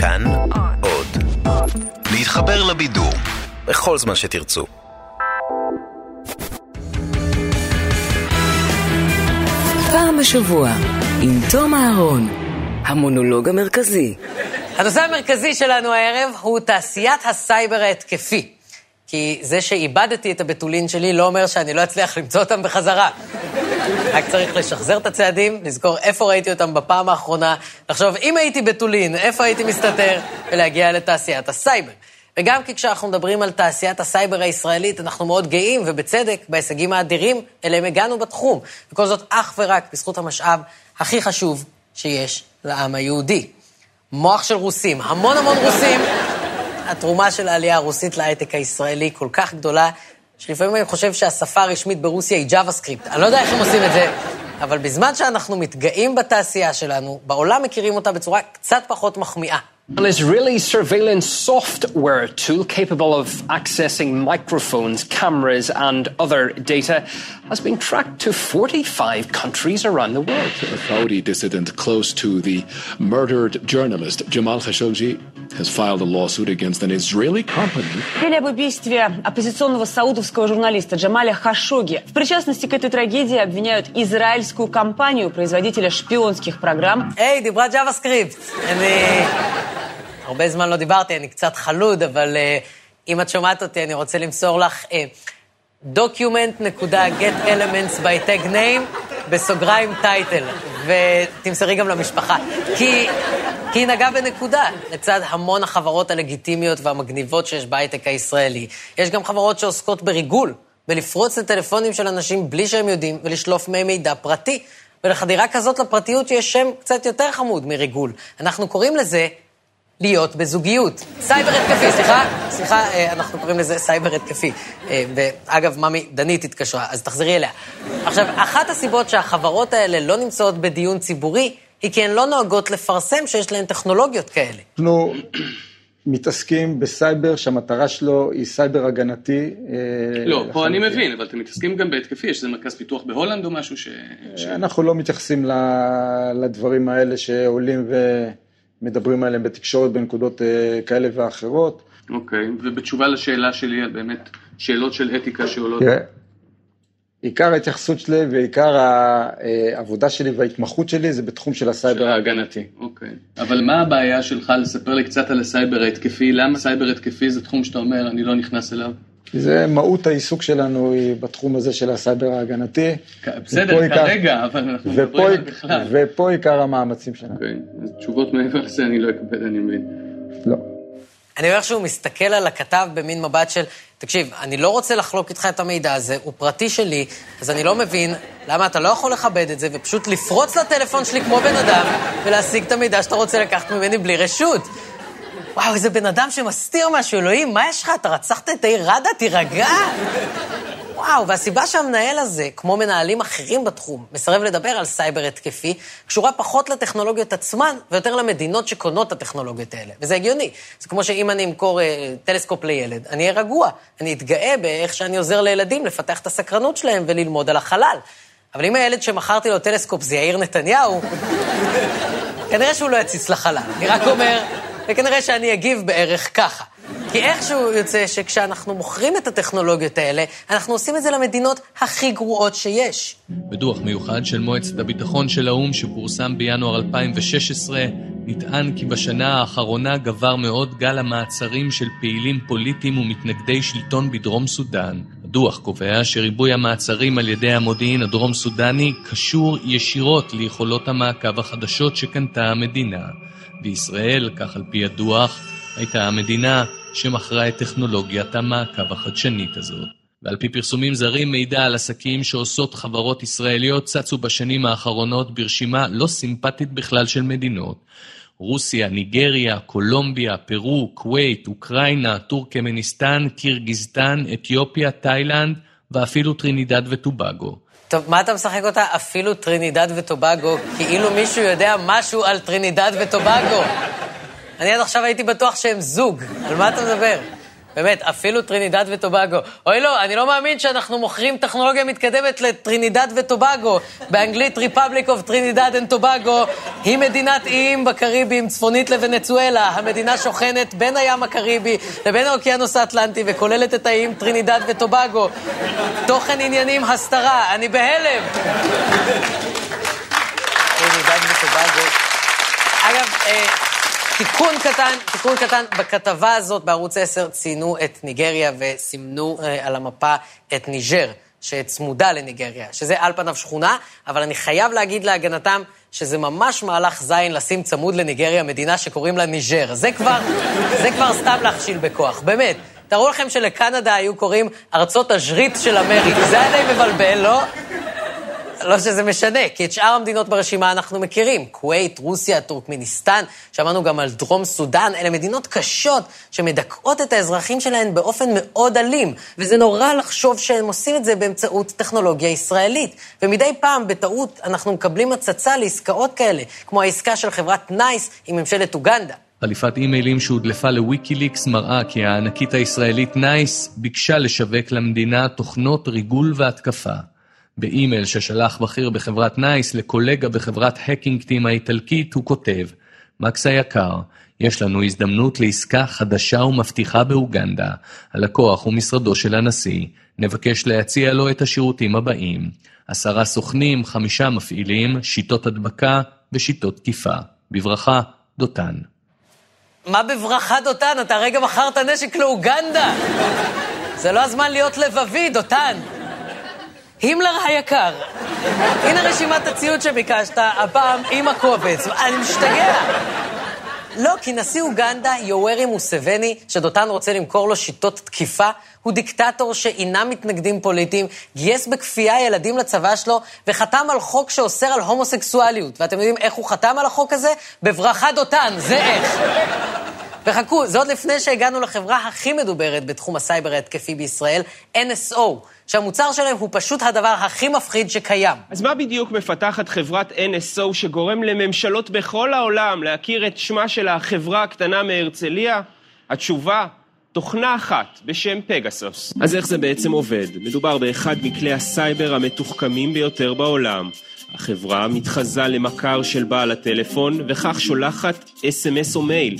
כאן עוד. להתחבר לבידור בכל זמן שתרצו. פעם בשבוע, עם תום אהרון, המונולוג המרכזי. הנושא המרכזי שלנו הערב הוא תעשיית הסייבר ההתקפי. כי זה שאיבדתי את הבתולין שלי לא אומר שאני לא אצליח למצוא אותם בחזרה. רק צריך לשחזר את הצעדים, לזכור איפה ראיתי אותם בפעם האחרונה, לחשוב אם הייתי בתולין, איפה הייתי מסתתר, ולהגיע לתעשיית הסייבר. וגם כי כשאנחנו מדברים על תעשיית הסייבר הישראלית, אנחנו מאוד גאים, ובצדק, בהישגים האדירים אליהם הגענו בתחום. וכל זאת אך ורק בזכות המשאב הכי חשוב שיש לעם היהודי. מוח של רוסים, המון המון רוסים. התרומה של העלייה הרוסית להייטק הישראלי כל כך גדולה, שלפעמים אני חושב שהשפה הרשמית ברוסיה היא script. אני לא יודע איך הם עושים את זה, אבל בזמן שאנחנו מתגאים בתעשייה שלנו, בעולם מכירים אותה בצורה קצת פחות מחמיאה. An Israeli surveillance software tool capable of accessing microphones, cameras, and other data has been tracked to 45 countries around the world. A Saudi dissident close to the murdered journalist Jamal Khashoggi has filed a lawsuit against an Israeli company. Теперь об убийстве оппозиционного саудовского журналиста Джамаля Хашоги. В причастности к этой трагедии обвиняют израильскую компанию, производителя шпионских программ. Эй, ты про JavaScript! הרבה זמן לא דיברתי, אני קצת חלוד, אבל uh, אם את שומעת אותי, אני רוצה למסור לך uh, document.get elements by tag name, בסוגריים טייטל, ותמסרי גם למשפחה. כי, כי היא נגעה בנקודה, לצד המון החברות הלגיטימיות והמגניבות שיש בהייטק הישראלי. יש גם חברות שעוסקות בריגול, בלפרוץ לטלפונים של אנשים בלי שהם יודעים, ולשלוף מהם מידע פרטי. ולחדירה כזאת לפרטיות יש שם קצת יותר חמוד מריגול. אנחנו קוראים לזה להיות בזוגיות. סייבר התקפי, סליחה, סליחה, אה, אנחנו קוראים לזה סייבר התקפי. אה, ואגב, ממי דנית התקשרה, אז תחזרי אליה. עכשיו, אחת הסיבות שהחברות האלה לא נמצאות בדיון ציבורי, היא כי הן לא נוהגות לפרסם שיש להן טכנולוגיות כאלה. אנחנו מתעסקים בסייבר שהמטרה שלו היא סייבר הגנתי. אה, לא, פה אני מבין, אבל אתם מתעסקים גם בהתקפי, יש איזה מרכז פיתוח בהולנד או משהו ש... אנחנו לא מתייחסים לדברים האלה שעולים ו... מדברים עליהם בתקשורת בנקודות אה, כאלה ואחרות. אוקיי, ובתשובה לשאלה שלי על באמת שאלות של אתיקה שעולות... תראה, עיקר ההתייחסות שלי ועיקר העבודה שלי וההתמחות שלי זה בתחום של הסייבר ההגנתי. אוקיי, אבל מה הבעיה שלך לספר לי קצת על הסייבר ההתקפי? למה סייבר התקפי זה תחום שאתה אומר, אני לא נכנס אליו? כי זה מהות העיסוק שלנו היא בתחום הזה של הסייבר ההגנתי. בסדר, כרגע, אבל אנחנו מדברים על בכלל. ופה עיקר המאמצים שלנו. אוקיי, אז תשובות מעבר לזה אני לא אקבל, אני מבין. לא. אני אומר שהוא מסתכל על הכתב במין מבט של, תקשיב, אני לא רוצה לחלוק איתך את המידע הזה, הוא פרטי שלי, אז אני לא מבין למה אתה לא יכול לכבד את זה ופשוט לפרוץ לטלפון שלי כמו בן אדם ולהשיג את המידע שאתה רוצה לקחת ממני בלי רשות. וואו, איזה בן אדם שמסתיר משהו, אלוהים, מה יש לך? אתה רצחת את העיר ראדה? תירגע. וואו, והסיבה שהמנהל הזה, כמו מנהלים אחרים בתחום, מסרב לדבר על סייבר התקפי, קשורה פחות לטכנולוגיות עצמן, ויותר למדינות שקונות את הטכנולוגיות האלה. וזה הגיוני. זה כמו שאם אני אמכור אה, טלסקופ לילד, אני אהיה רגוע. אני אתגאה באיך שאני עוזר לילדים לפתח את הסקרנות שלהם וללמוד על החלל. אבל אם הילד שמכרתי לו טלסקופ זה יאיר נתניהו, כנראה שהוא לא יציץ לחלל. אני רק אומר, וכנראה שאני אגיב בערך ככה. כי איכשהו יוצא שכשאנחנו מוכרים את הטכנולוגיות האלה, אנחנו עושים את זה למדינות הכי גרועות שיש. בדוח מיוחד של מועצת הביטחון של האו"ם שפורסם בינואר 2016, נטען כי בשנה האחרונה גבר מאוד גל המעצרים של פעילים פוליטיים ומתנגדי שלטון בדרום סודאן. הדוח קובע שריבוי המעצרים על ידי המודיעין הדרום סודני קשור ישירות ליכולות המעקב החדשות שקנתה המדינה. וישראל, כך על פי הדוח, הייתה המדינה שמכרה את טכנולוגיית המעקב החדשנית הזאת. ועל פי פרסומים זרים, מידע על עסקים שעושות חברות ישראליות צצו בשנים האחרונות ברשימה לא סימפטית בכלל של מדינות. רוסיה, ניגריה, קולומביה, פרו, כווית, אוקראינה, טורקמניסטן, קירגיזטן, אתיופיה, תאילנד ואפילו טרינידד וטובגו. טוב, מה אתה משחק אותה? אפילו טרינידד וטובגו, כאילו מישהו יודע משהו על טרינידד וטובגו. אני עד עכשיו הייתי בטוח שהם זוג, על מה אתה מדבר? באמת, אפילו טרינידד וטובגו. אוי לא, אני לא מאמין שאנחנו מוכרים טכנולוגיה מתקדמת לטרינידד וטובגו. באנגלית Republic of Trinidad and Tobago היא מדינת איים בקריבים, צפונית לוונצואלה. המדינה שוכנת בין הים הקריבי לבין האוקיינוס האטלנטי וכוללת את האיים טרינידד וטובגו. תוכן עניינים הסתרה, אני בהלם. טרינידד וטובגו. אגב, אה, תיקון קטן, תיקון קטן, בכתבה הזאת בערוץ 10 ציינו את ניגריה וסימנו אה, על המפה את ניג'ר, שצמודה לניגריה, שזה על פניו שכונה, אבל אני חייב להגיד להגנתם שזה ממש מהלך זין לשים צמוד לניגריה מדינה שקוראים לה ניג'ר. זה כבר, זה כבר סתם להכשיל בכוח, באמת. תארו לכם שלקנדה היו קוראים ארצות הז'ריט של אמריקה. זה היה די מבלבל, לא? לא שזה משנה, כי את שאר המדינות ברשימה אנחנו מכירים. כווית, רוסיה, טורקמניסטן, שמענו גם על דרום סודאן, אלה מדינות קשות שמדכאות את האזרחים שלהן באופן מאוד אלים, וזה נורא לחשוב שהם עושים את זה באמצעות טכנולוגיה ישראלית. ומדי פעם, בטעות, אנחנו מקבלים הצצה לעסקאות כאלה, כמו העסקה של חברת נייס עם ממשלת אוגנדה. חליפת אימיילים שהודלפה לוויקיליקס מראה כי הענקית הישראלית נייס ביקשה לשווק למדינה תוכנות ריגול והתקפה. באימייל ששלח בכיר בחברת נייס לקולגה בחברת Hacking Team האיטלקית, הוא כותב, מקס היקר, יש לנו הזדמנות לעסקה חדשה ומבטיחה באוגנדה. הלקוח הוא משרדו של הנשיא. נבקש להציע לו את השירותים הבאים: עשרה סוכנים, חמישה מפעילים, שיטות הדבקה ושיטות תקיפה. בברכה, דותן. מה בברכה, דותן? אתה הרגע מכרת נשק לאוגנדה. זה לא הזמן להיות לבבי, דותן. הימלר היקר, הנה רשימת הציוד שביקשת, הפעם עם הקובץ. אני משתגע. לא, כי נשיא אוגנדה, יוארי מוסבני, שדותן רוצה למכור לו שיטות תקיפה, הוא דיקטטור שאינם מתנגדים פוליטיים, גייס בכפייה ילדים לצבא שלו, וחתם על חוק שאוסר על הומוסקסואליות. ואתם יודעים איך הוא חתם על החוק הזה? בברכה דותן, זה איך. וחכו, זה עוד לפני שהגענו לחברה הכי מדוברת בתחום הסייבר ההתקפי בישראל, NSO. שהמוצר שלהם הוא פשוט הדבר הכי מפחיד שקיים. אז מה בדיוק מפתחת חברת NSO שגורם לממשלות בכל העולם להכיר את שמה של החברה הקטנה מהרצליה? התשובה, תוכנה אחת בשם פגסוס. אז איך זה בעצם עובד? מדובר באחד מכלי הסייבר המתוחכמים ביותר בעולם. החברה מתחזה למכר של בעל הטלפון, וכך שולחת אס.אם.אס או מייל.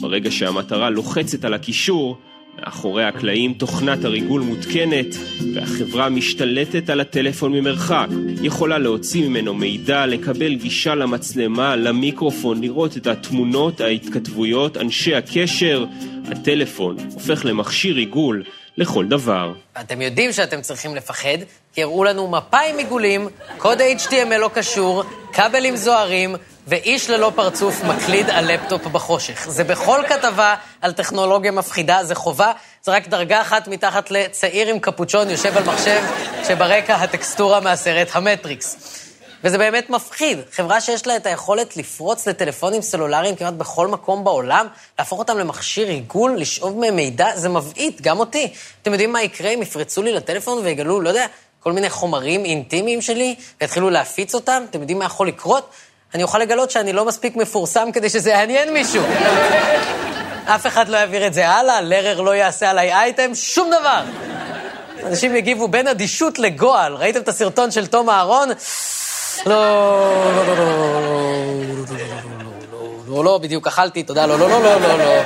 ברגע שהמטרה לוחצת על הקישור, מאחורי הקלעים תוכנת הריגול מותקנת, והחברה משתלטת על הטלפון ממרחק. יכולה להוציא ממנו מידע, לקבל גישה למצלמה, למיקרופון, לראות את התמונות, ההתכתבויות, אנשי הקשר. הטלפון הופך למכשיר ריגול לכל דבר. אתם יודעים שאתם צריכים לפחד, כי הראו לנו מפיים עיגולים, קוד HTML לא קשור, כבלים זוהרים, ואיש ללא פרצוף מקליד על לפטופ בחושך. זה בכל כתבה על טכנולוגיה מפחידה, זה חובה, זה רק דרגה אחת מתחת לצעיר עם קפוצ'ון יושב על מחשב, שברקע הטקסטורה מהסרט המטריקס. וזה באמת מפחיד. חברה שיש לה את היכולת לפרוץ לטלפונים סלולריים כמעט בכל מקום בעולם, להפוך אותם למכשיר עיגול, לשאוב מהם מידע, זה מבעית, גם אותי. אתם יודעים מה יקרה אם יפרצו לי לטלפון ויגלו, לא יודע, כל מיני חומרים אינטימיים שלי, ויתחילו להפיץ אותם? אתם יודעים מה יכול לקרות? אני אוכל לגלות שאני לא מספיק מפורסם כדי שזה יעניין מישהו. אף אחד לא יעביר את זה הלאה, לרר לא יעשה עליי אייטם, שום דבר. אנשים יגיבו בין אדישות לגועל. ראיתם את הסרטון של תום אהרון? לא, לא, לא, לא, לא, לא, בדיוק אכלתי, תודה, לא, לא, לא, לא, לא, לא.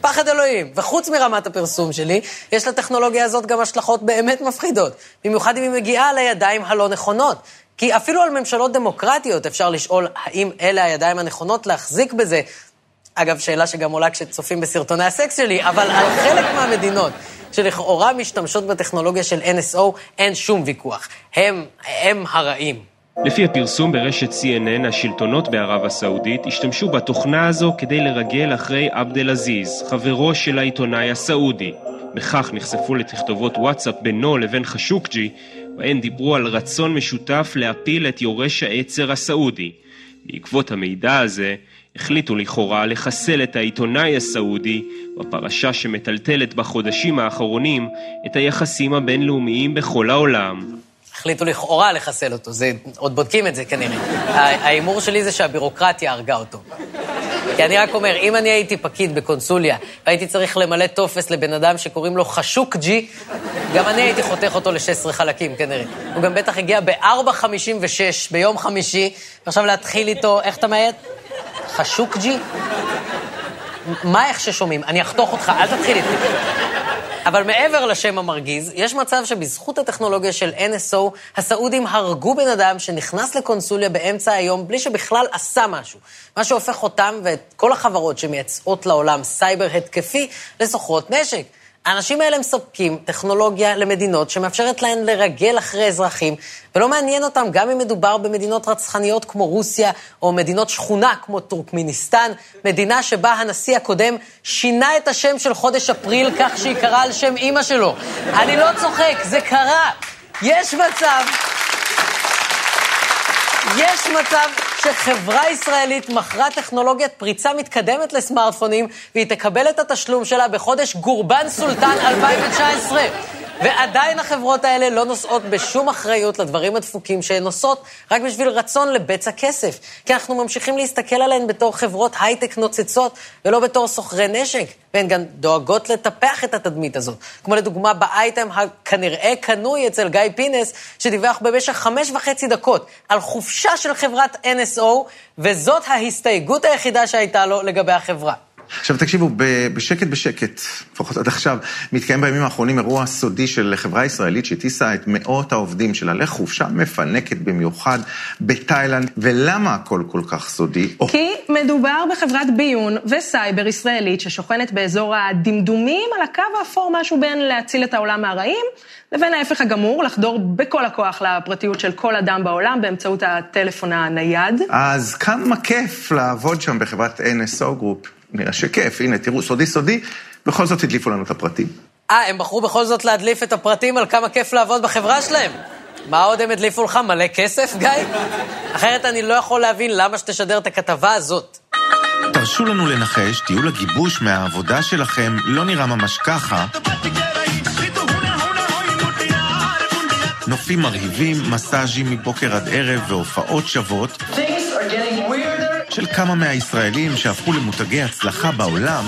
פחד אלוהים. וחוץ מרמת הפרסום שלי, יש לטכנולוגיה הזאת גם השלכות באמת מפחידות. במיוחד אם היא מגיעה לידיים הלא נכונות. כי אפילו על ממשלות דמוקרטיות אפשר לשאול האם אלה הידיים הנכונות להחזיק בזה. אגב, שאלה שגם עולה כשצופים בסרטוני הסקס שלי, אבל על חלק מהמדינות שלכאורה משתמשות בטכנולוגיה של NSO, אין שום ויכוח. הם, הם הרעים. לפי הפרסום ברשת CNN, השלטונות בערב הסעודית השתמשו בתוכנה הזו כדי לרגל אחרי עבד אל-עזיז, חברו של העיתונאי הסעודי. בכך נחשפו לתכתובות וואטסאפ בינו לבין חשוקג'י, בהן דיברו על רצון משותף להפיל את יורש העצר הסעודי. בעקבות המידע הזה, החליטו לכאורה לחסל את העיתונאי הסעודי בפרשה שמטלטלת בחודשים האחרונים את היחסים הבינלאומיים בכל העולם. החליטו לכאורה לחסל אותו, זה, עוד בודקים את זה כנראה. ההימור שלי זה שהבירוקרטיה הרגה אותו. כי אני רק אומר, אם אני הייתי פקיד בקונסוליה, והייתי צריך למלא טופס לבן אדם שקוראים לו חשוק ג'י, גם אני הייתי חותך אותו ל-16 חלקים כנראה. הוא גם בטח הגיע ב-4.56 ביום חמישי, ועכשיו להתחיל איתו, איך אתה מאייד? חשוק ג'י? מה איך ששומעים? אני אחתוך אותך, אל תתחיל איתי. אבל מעבר לשם המרגיז, יש מצב שבזכות הטכנולוגיה של NSO, הסעודים הרגו בן אדם שנכנס לקונסוליה באמצע היום בלי שבכלל עשה משהו. מה שהופך אותם ואת כל החברות שמייצאות לעולם סייבר התקפי לסוחרות נשק. האנשים האלה מספקים טכנולוגיה למדינות שמאפשרת להן לרגל אחרי אזרחים, ולא מעניין אותם גם אם מדובר במדינות רצחניות כמו רוסיה, או מדינות שכונה כמו טורקמיניסטן, מדינה שבה הנשיא הקודם שינה את השם של חודש אפריל כך שייקרא על שם אימא שלו. אני לא צוחק, זה קרה. יש מצב... יש מצב שחברה ישראלית מכרה טכנולוגיית פריצה מתקדמת לסמארטפונים, והיא תקבל את התשלום שלה בחודש גורבן סולטן 2019. ועדיין החברות האלה לא נושאות בשום אחריות לדברים הדפוקים שהן עושות, רק בשביל רצון לבצע כסף. כי אנחנו ממשיכים להסתכל עליהן בתור חברות הייטק נוצצות, ולא בתור סוחרי נשק. והן גם דואגות לטפח את התדמית הזאת. כמו לדוגמה באייטם הכנראה קנוי אצל גיא פינס, שדיווח במשך חמש וחצי דקות על חופשה של חברת NSO, וזאת ההסתייגות היחידה שהייתה לו לגבי החברה. עכשיו תקשיבו, בשקט בשקט, לפחות עד עכשיו, מתקיים בימים האחרונים אירוע סודי של חברה ישראלית שהטיסה את מאות העובדים שלה לחופשה מפנקת במיוחד בתאילנד. ולמה הכל כל כך סודי? כי מדובר בחברת ביון וסייבר ישראלית ששוכנת באזור הדמדומים על הקו האפור, משהו בין להציל את העולם מהרעים לבין ההפך הגמור, לחדור בכל הכוח לפרטיות של כל אדם בעולם באמצעות הטלפון הנייד. אז כמה כיף לעבוד שם בחברת NSO Group. נראה שכיף, הנה, תראו, סודי סודי, בכל זאת הדליפו לנו את הפרטים. אה, הם בחרו בכל זאת להדליף את הפרטים על כמה כיף לעבוד בחברה שלהם. מה עוד הם הדליפו לך? מלא כסף, גיא? אחרת אני לא יכול להבין למה שתשדר את הכתבה הזאת. תרשו לנו לנחש, טיול הגיבוש מהעבודה שלכם לא נראה ממש ככה. נופים מרהיבים, מסאז'ים מבוקר עד ערב והופעות שוות. של כמה מהישראלים שהפכו למותגי הצלחה בעולם,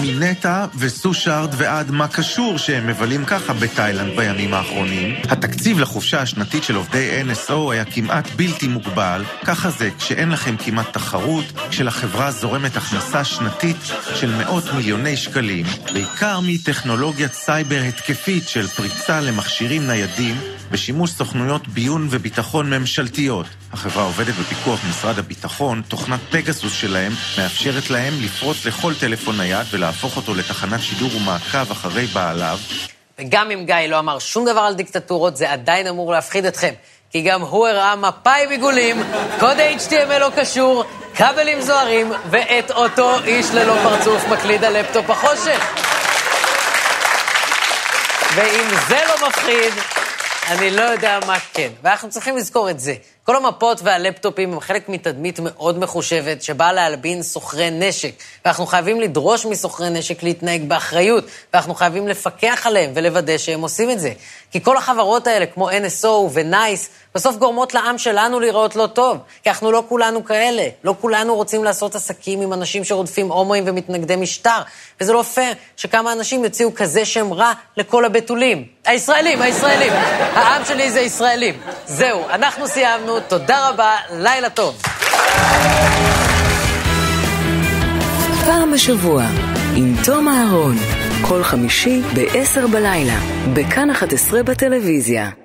מנטע וסושארד ועד מה קשור שהם מבלים ככה בתאילנד בימים האחרונים. התקציב לחופשה השנתית של עובדי NSO היה כמעט בלתי מוגבל. ככה זה כשאין לכם כמעט תחרות, כשלחברה זורמת הכנסה שנתית של מאות מיליוני שקלים, בעיקר מטכנולוגיית סייבר התקפית של פריצה למכשירים ניידים בשימוש סוכנויות ביון וביטחון ממשלתיות. החברה עובדת בפיקוח משרד הביטחון, תוכנת פגסוס שלהם מאפשרת להם לפרוץ לכל טלפון נייד ולהפוך אותו לתחנת שידור ומעקב אחרי בעליו. וגם אם גיא לא אמר שום דבר על דיקטטורות, זה עדיין אמור להפחיד אתכם. כי גם הוא הראה מפה עם עיגולים, קוד HTML לא קשור, כבלים זוהרים, ואת אותו איש ללא פרצוף מקליד הלפטופ החושך. ואם זה לא מפחיד, אני לא יודע מה כן. ואנחנו צריכים לזכור את זה. כל המפות והלפטופים הם חלק מתדמית מאוד מחושבת, שבאה להלבין סוחרי נשק. ואנחנו חייבים לדרוש מסוחרי נשק להתנהג באחריות, ואנחנו חייבים לפקח עליהם ולוודא שהם עושים את זה. כי כל החברות האלה, כמו NSO ו-NICE, בסוף גורמות לעם שלנו לראות לא טוב. כי אנחנו לא כולנו כאלה. לא כולנו רוצים לעשות עסקים עם אנשים שרודפים הומואים ומתנגדי משטר. וזה לא פייר שכמה אנשים יוציאו כזה שם רע לכל הבתולים. הישראלים, הישראלים. העם שלי זה ישראלים. זהו, אנחנו סיימנו. תודה רבה, לילה טוב. פעם בשבוע, עם תום אהרון, כל חמישי ב-10 בלילה, בכאן 11 בטלוויזיה.